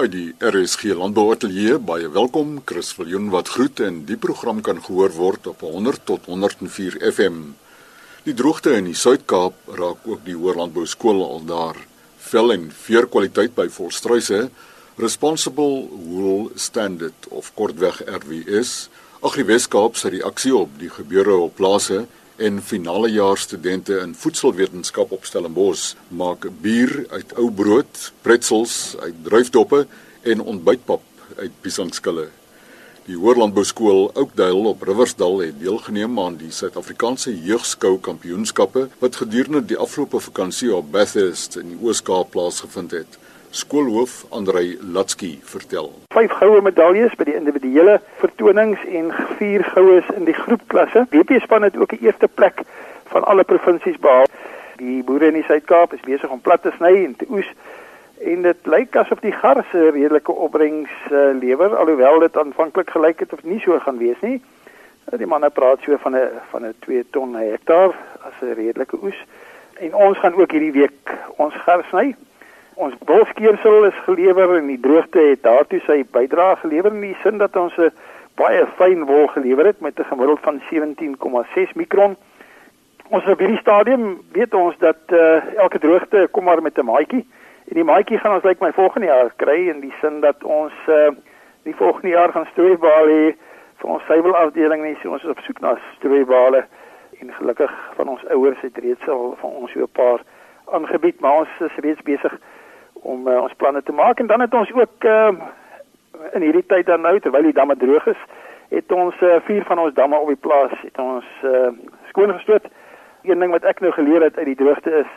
Uit die RSG Landbouateljee baie welkom Chris Viljoen wat groet en die program kan gehoor word op 100 tot 104 FM. Die droogte in die Suid-Kaap raak ook die Hoërlandbou skool al daar. Vel en veerkwaliteit by volstruise Responsible Wool Standard of kortweg RWS. Agri Weskaap se reaksie op die gebeure op plase en finale jaar studente in voedselwetenskap op Stellenbosch maak bier uit ou brood, pretzels uit druifdoppe en ontbytpap uit piesangskille. Die Hoërlandbou skool Oakdale op Riversdal het deelgeneem aan die Suid-Afrikaanse jeugskou kampioenskappe wat gedurende die afgelope vakansie op Bathurst in die Oos-Kaap plaasgevind het skoolhoof Andrei Latsky vertel. Vyf goue medaljes by die individuele vertonings en vier goues in die groepklasse. WP span het ook die eerste plek van alle provinsies behaal. Die boere in die Suid-Kaap is besig om plat te sny en te oes en dit lyk asof die garse redelike opbrengs uh, lewer alhoewel dit aanvanklik gelyk het of nie so gaan wees nie. Die manne praat so van 'n van 'n 2 ton hektaar as 'n redelike oes. En ons gaan ook hierdie week ons gars sny ons wolskeersel is gelewer en die droogte het daartoe sy bydrae gelewer in die sin dat ons 'n baie fyn wol gelewer het met 'n gemiddeld van 17,6 mikron. Ons op hierdie stadium weet ons dat uh, elke droogte kom maar met 'n maatjie en die maatjie gaan ons lyk like my volgende jaar kry in die sin dat ons uh, die volgende jaar gaan strooibale vir ons suiwelafdeling nie so ons is op soek na strooibale en gelukkig van ons ouers het reeds al van ons so 'n paar aangebied maar ons is reeds besig om uh, ons planne te maak en dan het ons ook uh, in hierdie tyd dan nou terwyl die damme droog is, het ons uh, vier van ons damme op die plaas het ons uh, skoon gestoot. Een ding wat ek nou geleer het uit die droogte is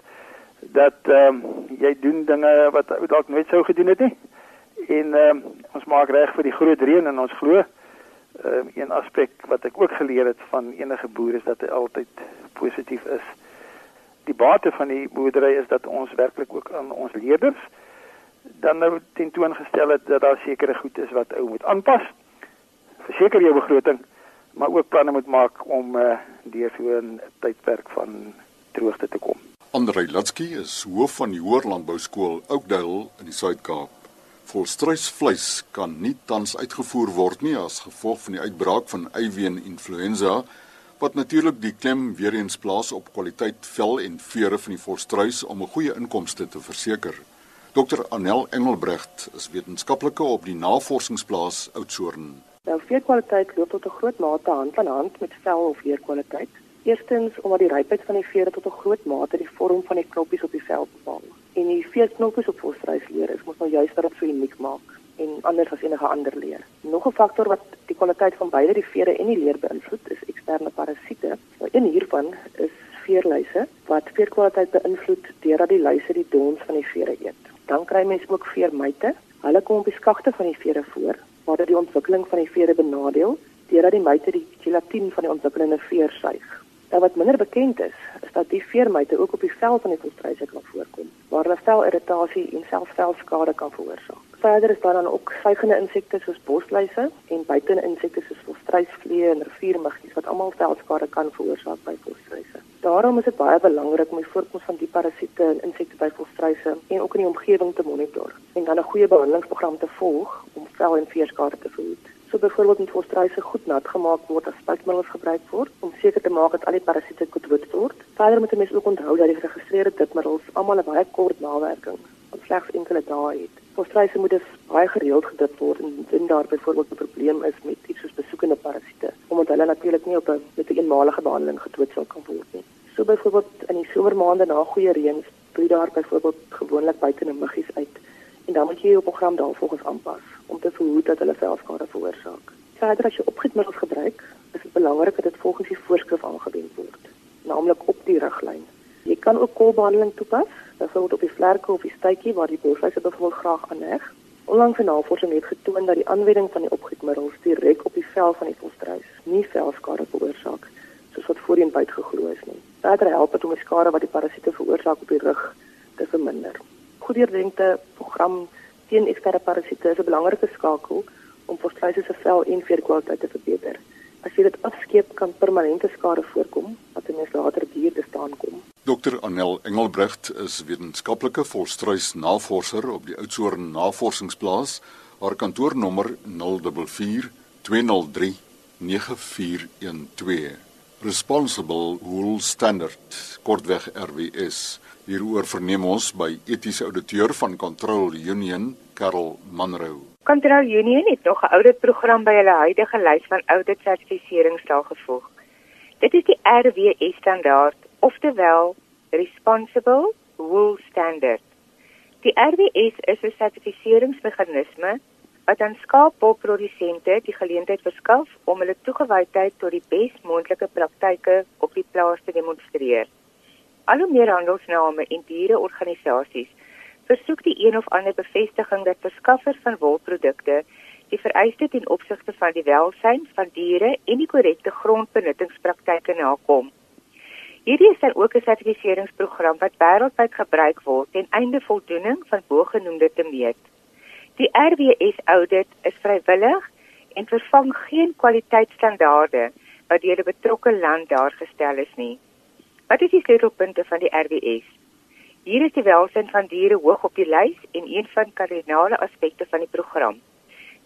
dat ehm um, jy doen dinge wat dalk nooit sou gedoen het nie. En ehm um, ons maak reg vir die groot reën en ons glo ehm um, een aspek wat ek ook geleer het van enige boer is dat hy altyd positief is die bate van die boerdery is dat ons werklik ook aan ons leerders dan nou tentoongestel het dat daar sekere goed is wat ou moet aanpas. Verseker jou begroting, maar ook planne moet maak om uh, deur so 'n tydperk van droogte te kom. Andrei Latsky is hoof van die Hoërlandbou skool Oakdale in die Suid-Kaap. Volstruisvleis kan nie tans uitgevoer word nie as gevolg van die uitbraak van avian influenza wat natuurlik die klem weer eens plaas op kwaliteit vel en vere van die volstruis om 'n goeie inkomste te verseker. Dr Anel Engelbrecht is wetenskaplike op die navorsingsplaas Oudtshoorn. Nou veerkwaliteit loop tot 'n groot mate hand aan hand met vel of veerkwaliteit. Eerstens omdat die rypheid van die vere tot 'n groot mate die vorm van die knoppies op die vel bepaal. En die veerknoppies op volstruisleer is mos nou juist wat dit so uniek maak en anders as enige ander leer. Nog 'n faktor wat die kwaliteit van beide die vere en die leer beïnvloed, is eksterne parasiete. Nou een hiervan is veerluise wat veerkwaliteit beïnvloed deurdat die luise die dons van die vere eet. Dan kry mens ook veermyte. Hulle kom op die skagte van die vere voor, waar dit die ontwikkeling van die vere benadeel deurdat die myte die gelatine van die ontwikkelende veer suig. Nou wat minder bekend is, is dat die veermyte ook op die vel van die volstruise kan voorkom, waar hulle velirritasie en selfs velskade kan veroorsaak. Verder is daar dan ook suigende insekte soos bosluise en buitene insekte soos volstruisvliee en riviermuggies wat almal velskade kan veroorsaak by volstruise. Daarom is dit baie belangrik om die voorkoms van die parasiete en insekte by volstruise en ook in die omgewing te monitor en dan 'n goeie behandelingsprogram te volg om vel- en veerskade te verhoed. So byvoorbeeld moet volstruise goed nat gemaak word as spuitmiddels gebruik word om seker te maak dat al die parasiete gedood word. Verder moet mense ook onthou dat die geregistreerde dipmiddels almal 'n baie kort nawerking slegs enkele dae het. Volstruise moet dus baie gereeld gedip word en indien daar byvoorbeeld 'n probleem is met iets soos besoekende parasiete, omdat hulle natuurlik nie op 'n met 'n eenmalige behandeling gedood sal kan word nie. So byvoorbeeld in die somermaande na goeie reën, broei daar byvoorbeeld gewoonlik buitene muggies uit en dan moet jy jou program daarvolgens aanpas om te verhoed dat hulle velskade veroorsaak. Verder as jy opgietmiddels gebruik, is dit belangrik dat dit volgens die voorskrif aangewend word, naamlik op die riglyn. Jy kan ook kolbehandeling toepas byvoorbeeld op die vlerke of die stuitjie waar die bosluise byvoorbeeld graag aanleg. Onlangs 'n navorsing het getoon dat die aanwending van die opgietmiddels direk op die vel van die volstruis nie velskade veroorsaak soos wat voorheen buitgeglo is nie. Verder help dit om die skade wat die parasiete veroorsaak op die rug te verminder. Goedierdenkte program teen eksterne parasiete is 'n belangrike skakel om volstruise se vel en veerkwaliteit te verbeter. As jy dit afskeep kan permanente skade voorkom wat 'n mens later duur te staan kom. Dr Anel Engelbrecht is wetenskaplike volstruisnavorser op die Oudtshoorn Navorsingsplaas. Haar kantoornommer 044 203 9412. Responsible Wool Standard, kortweg RWS. Hieroor verneem ons by etiese ouditeur van Control Union, Karel Manrou. Control Union het nog 'n ouditprogram by hulle huidige lys van audit sertifiseringsdae gevoeg. Dit is die RWS standaard oftewel Responsible Wool Standard. Die RWS is 'n sertifiseringsmeganisme wat aan skaapwolprodusente die geleentheid verskaf om hulle toegewydheid tot die besmoontlike praktyke op die plaas te demonstreer. Al hoe meer handelsname en diereorganisasies versoek die een of ander bevestiging dat verskaffers van wolprodukte die vereistes ten opsigte van die welsyn van diere en die korrekte grondbenuttingspraktyke nakom. Hierdie is dan ook 'n sertifiseringsprogram wat wêreldwyd gebruik word ten einde voldoening van bogenoemde te meet. Die RWS audit is vrywillig en vervang geen kwaliteitsstandaarde wat deur die betrokke land daargestel is nie. Wat is die sleutelpunte van die RWS? Hier is die welsyn van diere hoog op die lys en een van kardinale aspekte van die program.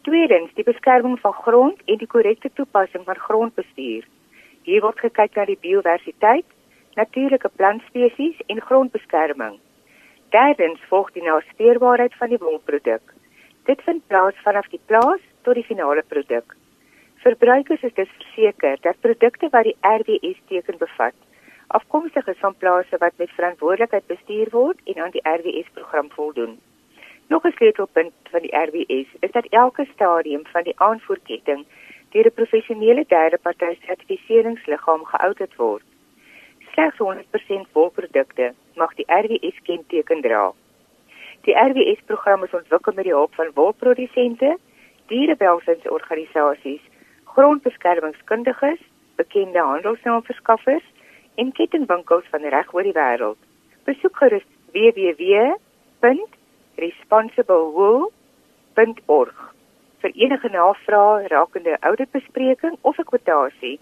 Tweedens, die beskerming van grond en die korrekte toepassing van grondbestuur. Hier word gekyk na die biodiversiteit, natuurlike plantspesies en grondbeskerming. Derdens volg die naspeurbaarheid van die wolproduk. Dit vind plaas vanaf die plaas tot die finale produk. Verbruikers is dus verseker dat produkte wat die RWS teken bevat, afkomstig is van plase wat met verantwoordelikheid bestuur word en aan die RWS program voldoen. Nog 'n sleutelpunt van die RWS is dat elke stadium van die aanvoerketting deur 'n professionele derde party sertifiseringsliggaam geaudit word. Slegs 100% volprodukte mag die RWS kenteken dra. Die RWS program is ontwikkel met die hulp van wolprodusente, dierewelsynsorganisasies, grondbeskermingskundiges, bekende handelsnaamverskaffers en kettingwinkels van reg oor die wêreld. Besoek gerus www responsiblewool.org vir enige navrae rakende ouditbespreking of 'n kwotasie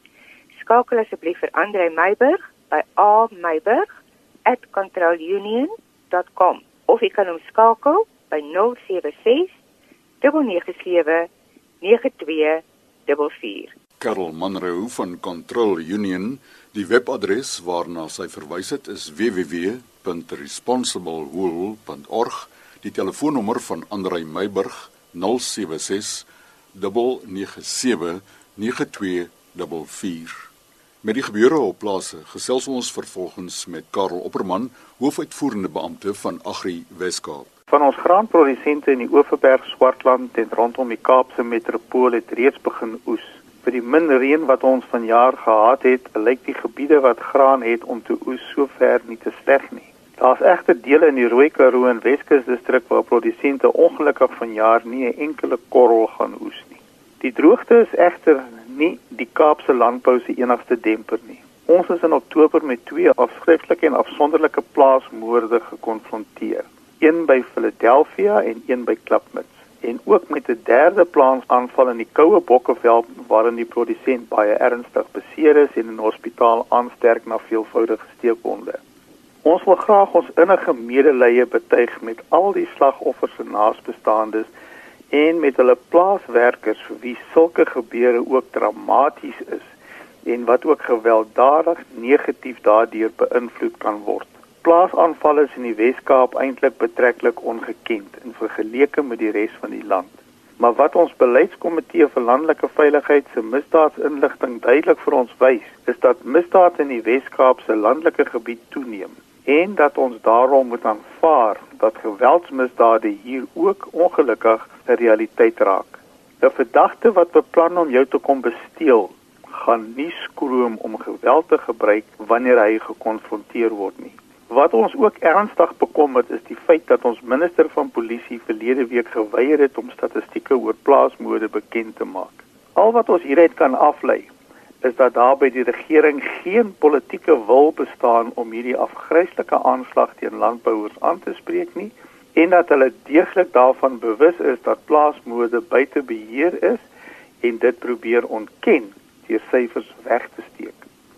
skakel asseblief vir Andre Meiburg by a.meiburg@controlunion.com of jy kan hom skakel by 076 997 9244 Karel Manrou van Control Union die webadres waarna sy verwys het is www.responsiblewool.org Die telefoonnommer van Andrei Meiburg 076 997 9244. Met die gebeure op plase gesels ons vervolgens met Karel Opperman, hoofuitvoerende beampte van Agri Weskaap. Van ons graanprodusente in die Oeverberg, Swartland en rondom die Kaapse metropool het reeds begin oes. Vir die min reën wat ons vanjaar gehad het, lyk die gebiede wat graan het om te oes sover nie te sleg nie. Daar's egter dele in die Rooi Karoo en Weskus distrik waar produsente ongelukkig vanjaar nie 'n enkele korrel gaan oes nie. Die droogte is egter nie die Kaapse landbou se enigste demper nie. Ons is in Oktober met twee afskriftelike en afsonderlike plaasmoorde gekonfronteer. Een by Philadelphia en een by Klapmuts en ook met 'n derde plaasaanval in die Koue Bokkeveld waarin die produsent baie ernstig beseer is en in hospitaal aansterk na veelvoudige steekwonde. Ons wil graag ons innige medelee betuig met al die slagoffers en naasbestaandes en met hulle plaaswerkers vir wie sulke gebeure ook dramaties is en wat ook gewelddadig negatief daardeur beïnvloed kan word. Plaasaanvalle in die Wes-Kaap eintlik betreklik ongekend in vergelyking met die res van die land. Maar wat ons beleidskomitee vir landelike veiligheid se misdaadsinligting duidelik vir ons wys, is dat misdaad in die Wes-Kaap se landelike gebied toeneem en dat ons daarom moet aanvaar dat geweldsmisdade hier ook ongelukkig 'n realiteit raak. 'n Verdagte wat beplan om jou te kom besteel, gaan nie skroom om geweld te gebruik wanneer hy gekonfronteer word nie. Wat ons ook ernstig bekommerd is die feit dat ons minister van polisie verlede week geweier het om statistieke oor plaasmoorde bekend te maak. Al wat ons hieruit kan aflei is dat daar by die regering geen politieke wil bestaan om hierdie afgryslike aanslag teen landbouers aan te spreek nie en dat hulle deeglik daarvan bewus is dat plaasmoorde buite beheer is en dit probeer ontken deur syfers weg te steek.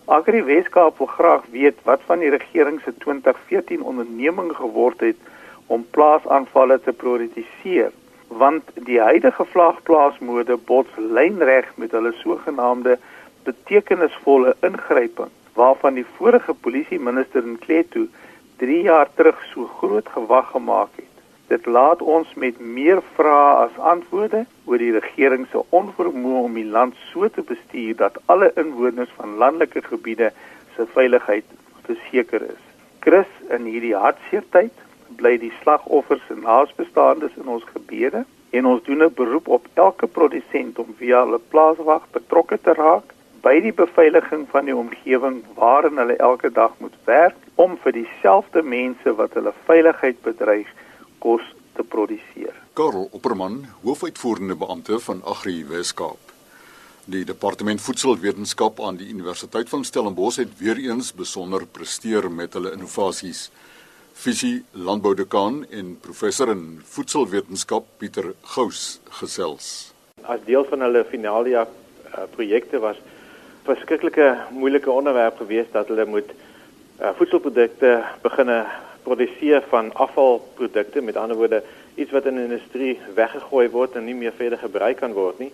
Agri Weskaap wil graag weet wat van die regering se 2014 onderneming geword het om plaasaanvalle te prioritiseer, want die huidige vlagplaasmode bots lynreg met hulle sogenaamde betekenisvolle ingryping waarvan die vorige polisie minister in Kleto 3 jaar terug so groot gewag gemaak het. Dit laat ons met meer vrae as antwoorde oor die regering se onvermoë om die land so te bestuur dat alle inwoners van landelike gebiede se veiligheid verseker is. Chris, in hierdie hartseer tyd bly die slagoffers en naasbestaandes in ons gebede en ons doen 'n beroep op elke produsent om via hulle plaaswag betrokke te raak by die beveiliging van die omgewing waarin hulle elke dag moet werk om vir dieselfde mense wat hulle veiligheid bedreig kos te produseer. Karel Opperman, hoofuitvoerende beampte van Agri Weskaap. Die departement voedselwetenskap aan die Universiteit van Stellenbosch het weer eens besonder presteer met hulle innovasies. Visie landboudekaan en professor in voedselwetenskap Pieter Gous gesels. As deel van hulle finalia uh, projekte was verskriklike moeilike onderwerp geweest dat hulle moet uh, voedselprodukte beginne produseer van afvalprodukte, met ander woorde iets wat in die industrie weggegooi word en nie meer verder gebruik kan word nie.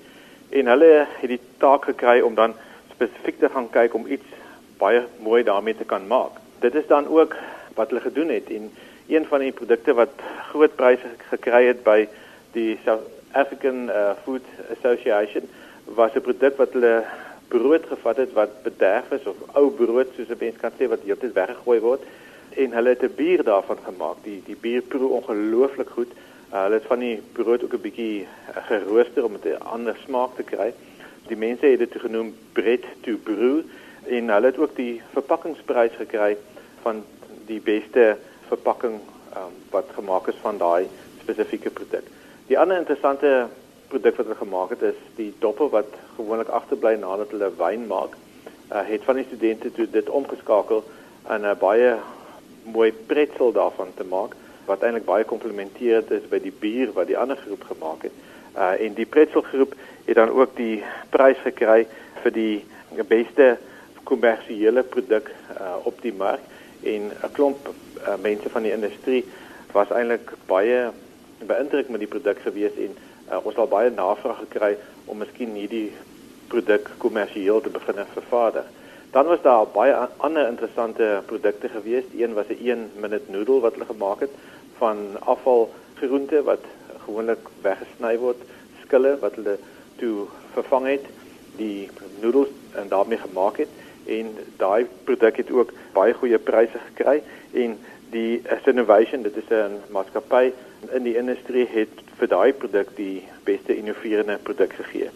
En hulle het die taak gekry om dan spesifiek te gaan kyk om iets baie mooi daarmee te kan maak. Dit is dan ook wat hulle gedoen het en een van die produkte wat groot pryse gekry het by die South African uh, Food Association was 'n produk wat hulle brood gevat het wat bederf is of ou brood soos 'n mens kan sê wat heeltyd weggegooi word en hulle het 'n bier daarvan gemaak. Die die bier proe ongelooflik goed. Uh, hulle het van die brood ook 'n bietjie uh, gerooster om 'n ander smaak te kry. Die mense het dit genoem bread to brew en hulle het ook die verpakkingsprys gekry van die beste verpakking um, wat gemaak is van daai spesifieke produk. Die ander interessante produk wat hulle gemaak het is die doppe wat gewoonlik agterbly nadat hulle wyn maak. Uh, het van die studente toe dit omgeskakel in 'n baie mooi pretzel daarvan te maak wat eintlik baie komplementeerd is by die bier wat die ander groep gemaak het. Uh en die pretzel groep het dan ook die prys gekry vir die beste kommersiële produk uh op die mark en 'n klomp uh, mense van die industrie was eintlik baie beïndruk met die produk gewees en uh, ons het baie navraag gekry om miskien hierdie produk kommersieel te begin vervaardig. Dan was daar baie ander interessante produkte gewees. Een was 'n 1 minute noodle wat hulle gemaak het van afvalgroente wat gewoonlik weggesny word, skille wat hulle toe vervang het, die noodles en daarmee gemaak het en daai produk het ook baie goeie pryse gekry en die Innovation, dit is 'n maatskappy in die industrie het vir daai produk die beste innoverende produk gegee.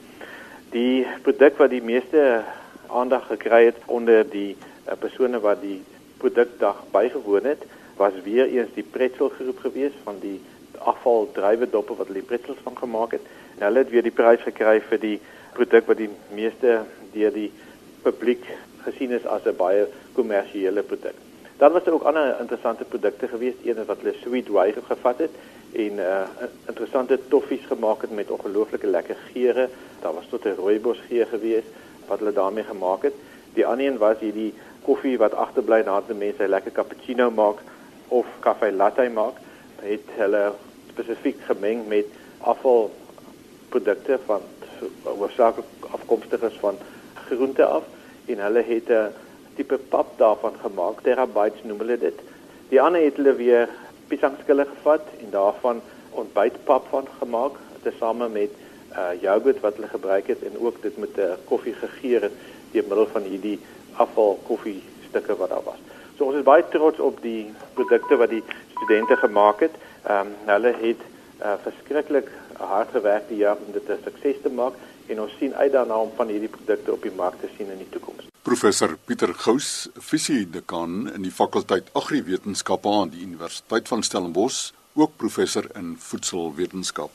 Die produk wat die meeste aandag gekry het onder die uh, persone wat die produkdag bygewoon het, was weer eens die pretzel groep gewees van die afval drywedoppe wat hulle pretzels van gemaak het. En hulle het weer die prys gekry vir die produk wat die meeste deur die publiek gesien is as 'n baie kommersiële produk. Dan was daar ook ander interessante produkte gewees, een wat hulle sweet wave gevat het en uh interessante toffies gemaak het met ongelooflike lekker geure. Daar was tot 'n rooibos geur gewees wat hulle daarmee gemaak het. Die ander een was hierdie koffie wat agterbly nadat mense 'n lekker cappuccino maak of koffie latte maak. Het hulle spesifiek gemeng met afvalprodukte van oorsake afkomstig is van groente af en hulle het 'n tipe pap daarvan gemaak, terabytes noem hulle dit. Die ander het hulle weer piesangskille gevat en daarvan ontbytpap van gemaak, tesame met uh yoghurt wat hulle gebruik het en ook dit met 'n uh, koffie gegeur het deur middel van hierdie afval koffie stukke wat daar was. So ons is baie trots op die produkte wat die studente gemaak het. Ehm um, hulle het uh verskriklik hard gewerk die jaar om dit 'n sukses te maak en ons sien uit daarna om van hierdie produkte op die mark te sien in die toekoms. Professor Pieter Gous, fisiedekaan in die fakulteit Agriwetenskappe aan die Universiteit van Stellenbosch, ook professor in voedselwetenskap.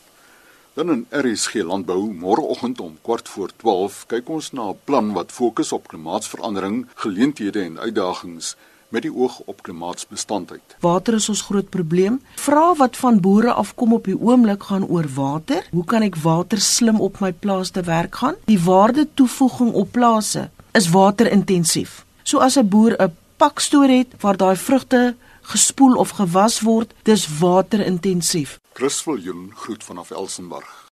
Dan in RSG Landbou môreoggend om kwart voor 12 kyk ons na 'n plan wat fokus op klimaatsverandering, geleenthede en uitdagings met die oog op klimaatsbestandheid. Water is ons groot probleem. Vra wat van boere afkom op die oomblik gaan oor water. Hoe kan ek water slim op my plaas te werk gaan? Die waarde toevoeging op plase is waterintensief. So as 'n boer 'n pakstoor het waar daai vrugte gespoel of gewas word, dis waterintensief. Chris Viljoen groet vanaf Elsenburg.